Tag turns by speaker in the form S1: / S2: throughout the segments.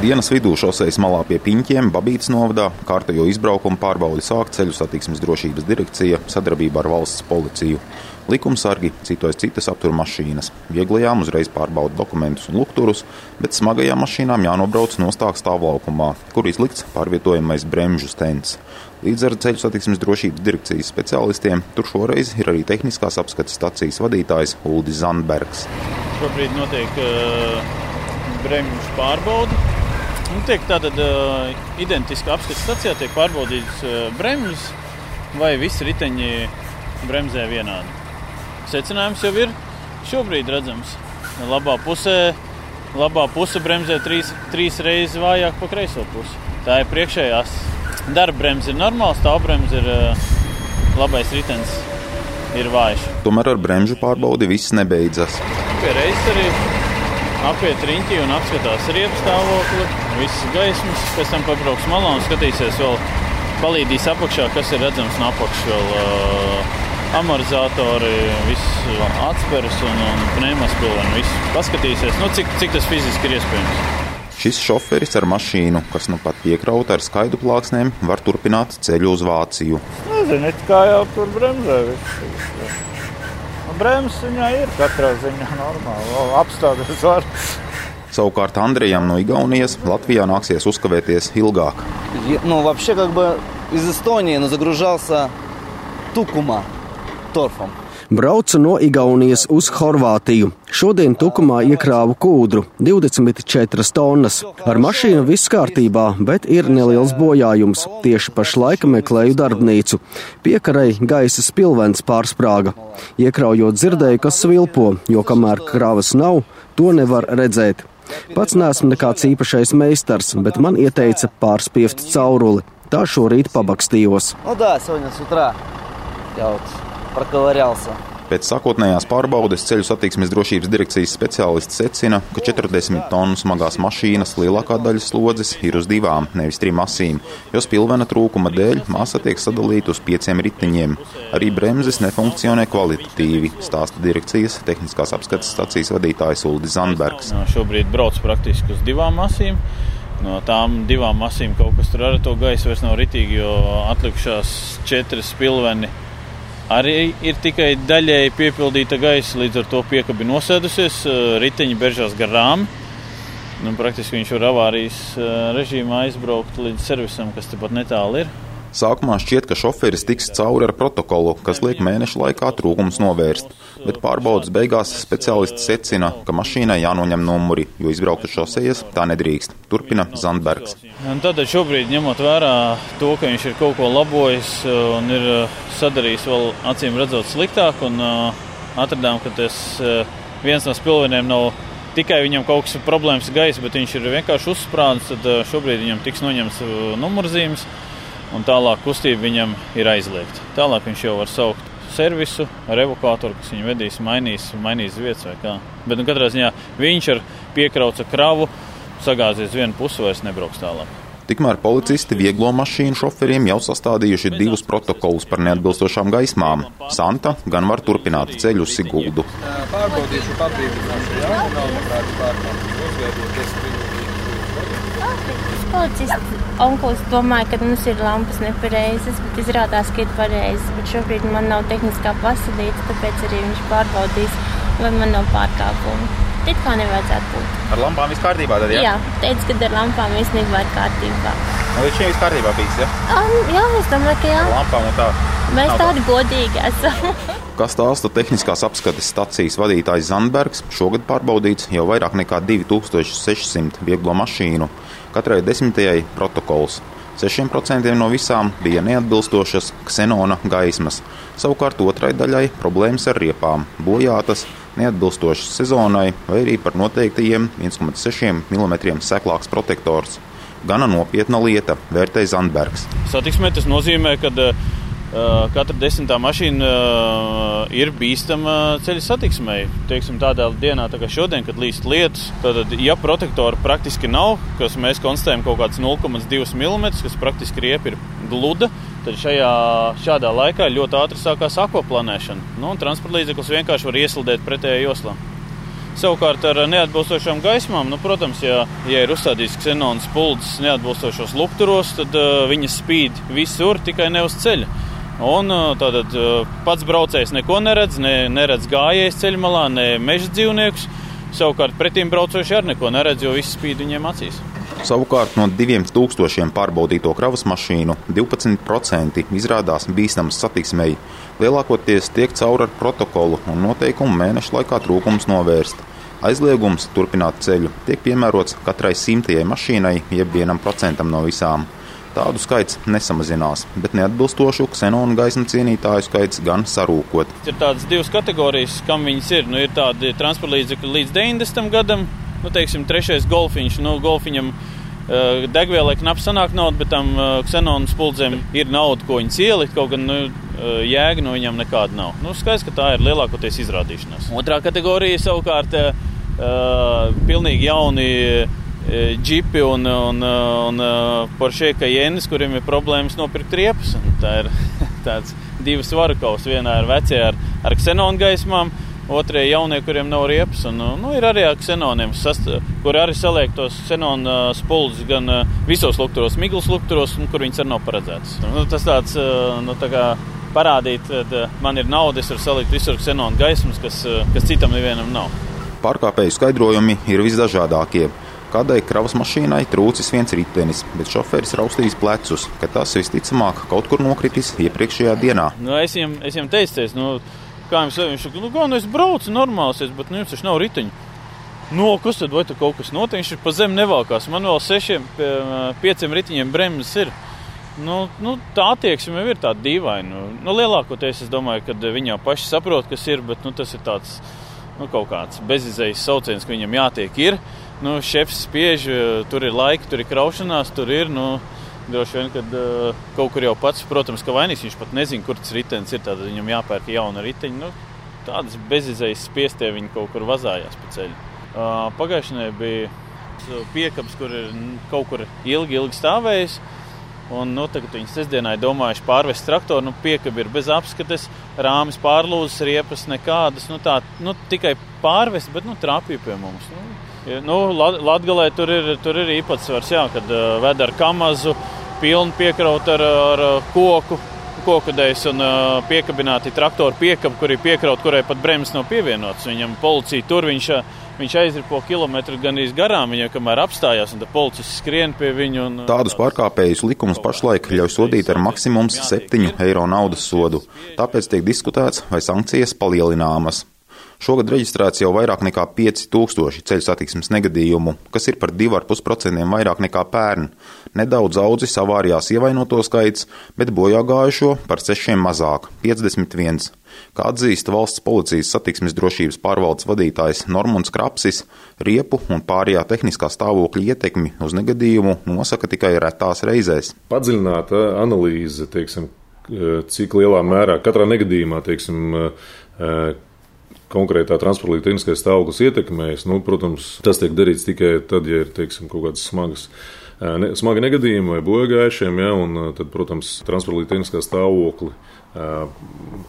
S1: Dienas vidū šoseis malā pie Piņķiem, Babītas novadā, kārtējo izbraukumu pārbaudi sāk ceļu satiksmes drošības direkcija sadarbībā ar valsts policiju. Likumsargi citos citas aptur mašīnas. Vieglajām uzreiz pārbauda dokumentus un lukturus, bet smagajām mašīnām jānobrauc nostāk stāvlaukumā, kur izlikts pārvietojamais bremžu stends. Līdz ar ceļu satiksmes drošības direkcijas speciālistiem tur šoreiz ir arī tehniskās apskates stacijas vadītājs Uldis Zandbergs.
S2: Šobrīd notiek uh, bremžu pārbauda. Nu, tiek tātad uh, identiski apskates stacijā tiek pārbaudīts uh, bremžas, vai visi riteņi bremzē vienādi. Secinājums jau ir šobrīd redzams. Labā pusē, labā puse bremzē trīs, trīs reizes vājāk pa kreiso pusi. Tā ir priekšējās. Darba bremze ir normāla, stāvbremze ir uh, labais ritenis, ir vājš.
S1: Tomēr ar bremžu pārbaudi viss nebeidzas.
S2: Pie reizes arī apiet riņķi un apskatās riepu stāvokli, visas gaismas, pēc tam pabrauks malā un skatīsies vēl, palīdīs apakšā, kas ir redzams no apakšas vēl. Uh, amortizatori, viss atspērs un, un pneimaspilveni. Viss paskatīsies, nu, cik, cik tas fiziski ir iespējams.
S1: Šis šoferis ar mašīnu, kas nu pat piekrauta ar skaidu plāksnēm, var turpināt ceļu uz Vāciju.
S2: Nezinu, kā jau tur bremzē Bremzes viņā ir katrā ziņā normāli. Apstāties var.
S1: Savukārt Andrejam no Igaunijas Latvijā nāksies uzkavēties ilgāk.
S3: Nu, вообще, как бы из Эстонии, но загружался Tukuma torfam.
S4: Braucu no Igaunijas uz Horvātiju. Šodien tukumā iekrāvu kūdru - 24 tonnas. Ar mašīnu viss kārtībā, bet ir neliels bojājums. Tieši pašlaik meklēju darbnīcu. Piekarei gaisa spilvens pārsprāga. Iekraujot dzirdēju, kas svilpo, jo kamēr kravas nav, to nevar redzēt. Pats neesmu nekāds īpašais meistars, bet man ieteica pārspiest cauruli. Tā šorīt pabakstījos.
S3: Nu, да, сегодня с утра я вот проковырялся.
S1: Pēc sākotnējās pārbaudes ceļu satiksmes drošības direkcijas speciālists secina, ka 40 tonu smagās mašīnas lielākā daļa slodzes ir uz divām, nevis trim asīm, jo spilvena trūkuma dēļ masa tiek sadalīta uz pieciem riteņiem. Arī bremzes nefunkcionē kvalitatīvi, stāsta direkcijas tehniskās apskates stacijas vadītājs Uldis Zandbergs.
S2: No, šobrīd brauc praktiski uz divām asīm. No tām divām masīm kaut kas tur ar to gaisu vairs nav ritīgi, jo atlikušās četras spilveni arī ir tikai daļēji piepildīta gaisa, līdz ar to piekabi nosēdusies, riteņi beržās garām. Nu, praktiski viņš var avārijas režīmā aizbraukt līdz servisam, kas tepat netālu ir.
S1: Sākumā šķiet, ka šoferis tiks cauri ar protokolu, kas liek mēnešu laikā trūkumus novērst, bet pārbaudas beigās speciālisti secina, ka mašīnai jānoņem numuri, jo izbraukt uz šosejas tā nedrīkst. Turpina Zandbergs.
S2: Tad šobrīd, ņemot vērā to, ka viņš ir kaut ko labojis un ir sadarījis vēl acīm redzot sliktāk, un atradām, ka tas viens no spilveniem nav tikai viņam kaut kas problēmas gaisa, bet viņš ir vienkārši uzsprādzis, tad šobrīd viņam tiks noņemts numurzīmes un tālāk kustība viņam ir aizliegta. Tālāk viņš jau var saukt servisu, revokātoru, kas viņu vedīs, mainīs, mainīs vietas vai kā. Bet nu, katrā ziņā viņš ar piekrauca kravu sagāzies vienu pusi, vairs nebrauks tālāk.
S1: Tikmēr policisti vieglo mašīnu šoferiem jau sastādījuši divus protokolus par neatbilstošām gaismām. Santa gan var turpināt ceļu uz Siguldu. Pārbaudīšu pabrīdināšu jaunu, nav
S5: pārbaudīšu policists onkulis domāja, ka mums ir lampas nepareizas, bet izrādās, ka ir pareizas. Bet šobrīd man nav tehniskā pasadīta, tāpēc arī viņš pārbaudīs, vai man nav pārkāpumu. It kā nevajadzētu būt.
S1: Ar lampām viss kārtībā tad,
S5: jā? Jā, teica, ka ar lampām īstenībā ir kārtībā.
S1: Nu, līdz šim viss kārtībā bijis, ja?
S5: Um, jā, es domāju, ka jā.
S1: Ar lampām un tā.
S5: Mēs tādi godīgi esam.
S1: Kā stāsta tehniskās apskates stacijas vadītājs Zandbergs, šogad pārbaudīts jau vairāk nekā 2600 vieglo mašīnu. Katrai desmitajai protokols. 6% no visām bija neatbilstošas ksenona gaismas, savukārt otrai daļai problēmas ar riepām, bojātas, neatbilstošas sezonai vai arī par noteiktajiem 1,6 mm seklāks protektors. Gana nopietna lieta, vērtēja Zandbergs.
S2: Satiksmē tas nozīmē, ka Eh, katra desmitā mašīna eh, ir bīstama ceļa satiksmei. Teiksim, tādā dienā, tā kā šodien, kad līst lietus, tad, ja protektora praktiski nav, kas mēs konstatējam kaut kāds 0,2 mm, kas praktiski riepa ir gluda, tad šajā, šādā laikā ļoti ātri sākās akvaplanēšana. Nu, transporta līdzeklis vienkārši var ieslidēt pretējā joslā. Savukārt ar neatbilstošām gaismām, nu, protams, ja, ja ir uzstādīts ksenonas puldzes neatbilstošos lukturos, tad uh, viņas spīd visur, tikai ne uz ceļa. Un tātad pats braucējs neko neredz, ne, neredz gājējs ceļmalā, ne meža dzīvniekus. Savukārt pretīm braucoši arī neko neredz, jo viss spīd viņiem acīs.
S1: Savukārt no 2000 pārbaudīto kravas mašīnu 12% izrādās bīstams satiksmei. Lielākoties tiek cauri ar protokolu un noteikumu mēnešu laikā trūkums novērst. Aizliegums turpināt ceļu tiek piemērots katrai simtajai mašīnai, jeb vienam procentam no visām. Tādu skaits nesamazinās, bet neatbilstošu ksenonu gaismu cienītāju skaits gan sarūkot.
S2: Ir tādas divas kategorijas, kam viņas ir. Nu, ir tādi transporta līdzekļi līdz 90. gadam, nu, teiksim, trešais golfiņš. Nu, golfiņam uh, degvielai knapi sanāk nauda, bet tam ksenonu spuldzēm ir nauda, ko viņas ielikt. Kaut gan nu, uh, jēga no viņiem nekāda nav. Nu, skaidrs, ka tā ir lielākoties izrādīšanās. Otrā kategorija savukārt uh, pilnīgi jauni džipi un, un, un e, Porsche Cayennes, kuriem ir problēmas nopirkt riepas. Tā ir tāds divas varakavas. Vienā ir vecie ar, ar ksenonu gaismām, otrie jaunie, kuriem nav riepas. Un, nu, ir arī ar ksenoniem, kur arī saliek tos ksenonu e, spuldus gan visos lukturos, miglas lukturos, kur viņas arī nav paredzētas. Nu, tas tāds, nu, tā kā parādīt, ka man ir nauda, es varu salikt visur ksenonu gaismas, kas, kas citam nevienam nav.
S1: Pārkāpēju skaidrojumi ir visdažādākie. Kādai kravas mašīnai trūcis viens ritenis, bet šoferis raustījis plecus, ka tas visticamāk kaut kur nokritis iepriekšējā dienā.
S2: Nu, es viņam, es viņam teicu, nu, kā jums viņš saka, nu, gan es braucu normāls, bet nu, jums taču nav riteņu. Nu, kas tad vai tur kaut kas notiek? Viņš ir pa zemi nevalkās. Man vēl sešiem, pieciem riteņiem bremzes ir. Nu, nu, tā attieksme jau ir tāda dīvaina. Nu, nu, lielākoties es domāju, ka viņi jau paši saprot, kas ir, bet nu, tas ir tāds nu, kaut kāds bezizējas sauciens, ka viņam jātiek. Ir nu, šefs spiež, eh, tur ir laika, tur ir kraušanās, tur ir. Nu, Droši vien, kad uh, kaut kur jau pats, protams, ka vainīgs viņš pat nezina, kur tas ritenis ir. Tad viņam jāpērk jauna riteņa. Nu, tādas bezizējas spiestie viņi kaut kur vazājās pa ceļu. Uh, Pagājušajā bija piekabs, kur ir kaut kur ilgi, ilgi stāvējis. Un, nu, tagad viņi sestdienā ir domājuši pārvest traktoru. Nu, piekabi ir bez apskates, rāmis pārlūzas, riepas nekādas. Nu, tā, nu, tikai pārvest, bet nu, trāpīja pie mums. Nu, Nu, Latvijā tur ir, tur ir īpatsvars, jā, kad uh, ved ar kamazu, pilnu piekraut ar, ar koku, koku dēļ un uh, piekabināti traktoru piekabi, kur ir piekraut, kurai pat bremzes nav pievienotas. Viņam policija tur viņš, viņš aizripo kilometru gan garām, viņa kamēr apstājās, un policists skrien pie viņa. Un,
S1: Tādus pārkāpējus likums pašlaik ļauj sodīt ar maksimums 7 eiro naudas sodu. Tāpēc tiek diskutēts, vai sankcijas palielināmas. Šogad reģistrēts jau vairāk nekā 5000 ceļu satiksmes negadījumu, kas ir par 2,5% vairāk nekā pērn. Nedaudz audzis avārijās ievainoto skaits, bet bojā gājušo par 6 mazāk - 51. Kā atzīst valsts policijas satiksmes drošības pārvaldes vadītājs Normons Krapsis, riepu un pārējā tehniskā stāvokļa ietekmi uz negadījumu nosaka tikai retās reizēs.
S6: Padziļināta analīze, teiksim, cik lielā mērā katrā negadījumā, teiksim, konkrētā transporta līdzekļa stāvoklis ietekmējas. Nu, protams, tas tiek darīts tikai tad, ja ir teiksim, kaut kādas smagas. Ne, smagi negadījumi vai bojagājušiem, ja, un tad, protams, transporta līdzekļa stāvokli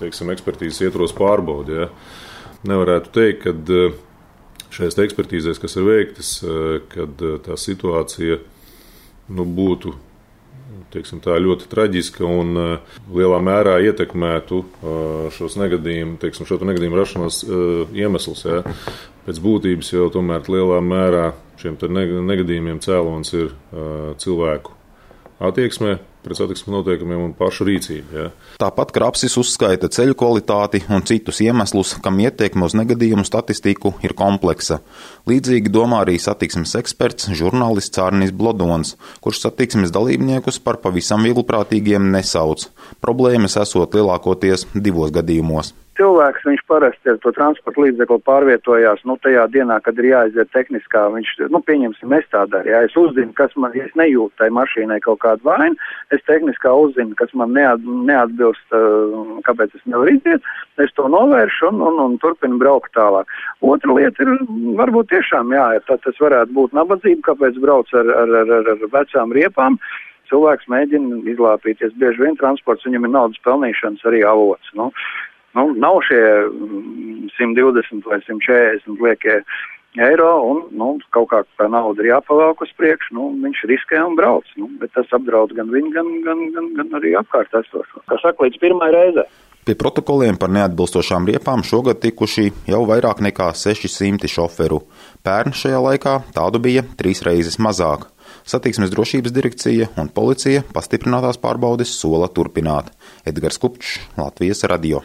S6: teiksim, ekspertīzes ietvaros pārbaudīt. Ja. Nevarētu teikt, ka šajās ekspertīzēs, kas ir veiktas, kad tā situācija nu, būtu teiksim, tā, ļoti traģiska un uh, lielā mērā ietekmētu uh, šos negadījumu, teiksim, šo negadījumu rašanās uh, iemeslus. Ja. Pēc būtības jau tomēr lielā mērā šiem negadījumiem cēlonis ir cilvēku attieksmē, pret satiksmes noteikumiem un pašu rīcību. Ja.
S1: Tāpat Krapsis uzskaita ceļu kvalitāti un citus iemeslus, kam ietekme uz negadījumu statistiku ir kompleksa. Līdzīgi domā arī satiksmes eksperts, žurnālists Cārnis Blodons, kurš satiksmes dalībniekus par pavisam vieglprātīgiem nesauc. Problēmas esot lielākoties divos gadījumos
S7: cilvēks, viņš parasti ar to transporta līdzekli pārvietojās, nu, tajā dienā, kad ir jāaiziet tehniskā, viņš, nu, pieņemsim, es tā daru, ja es uzzinu, kas man, ja es nejūtu tai mašīnai kaut kādu vainu, es tehniskā uzzinu, kas man neat, neatbilst, uh, kāpēc es nevaru iziet, es to novēršu un, un, un turpinu braukt tālāk. Otra lieta ir, varbūt tiešām, jā, tad tas varētu būt nabadzība, kāpēc brauc ar, ar, ar, ar, ar vecām riepām cilvēks mēģina izlāpīties. Bieži vien transports viņam ir naudas pelnīšanas arī avots. Nu, Nu, nav šie 120 vai 140 liekie eiro, un nu, kaut kā tā nauda ir jāpavelk uz priekšu, nu, viņš riskē un brauc. Nu, bet tas apdraud gan viņu, gan, gan, gan, gan arī apkārt esošo. Kā saka, līdz pirmai reizei.
S1: Pie protokoliem par neatbilstošām riepām šogad tikuši jau vairāk nekā 600 šoferu. Pērn šajā laikā tādu bija trīs reizes mazāk. Satiksmes drošības direkcija un policija pastiprinātās pārbaudes sola turpināt. Edgars Kupčs, Latvijas radio.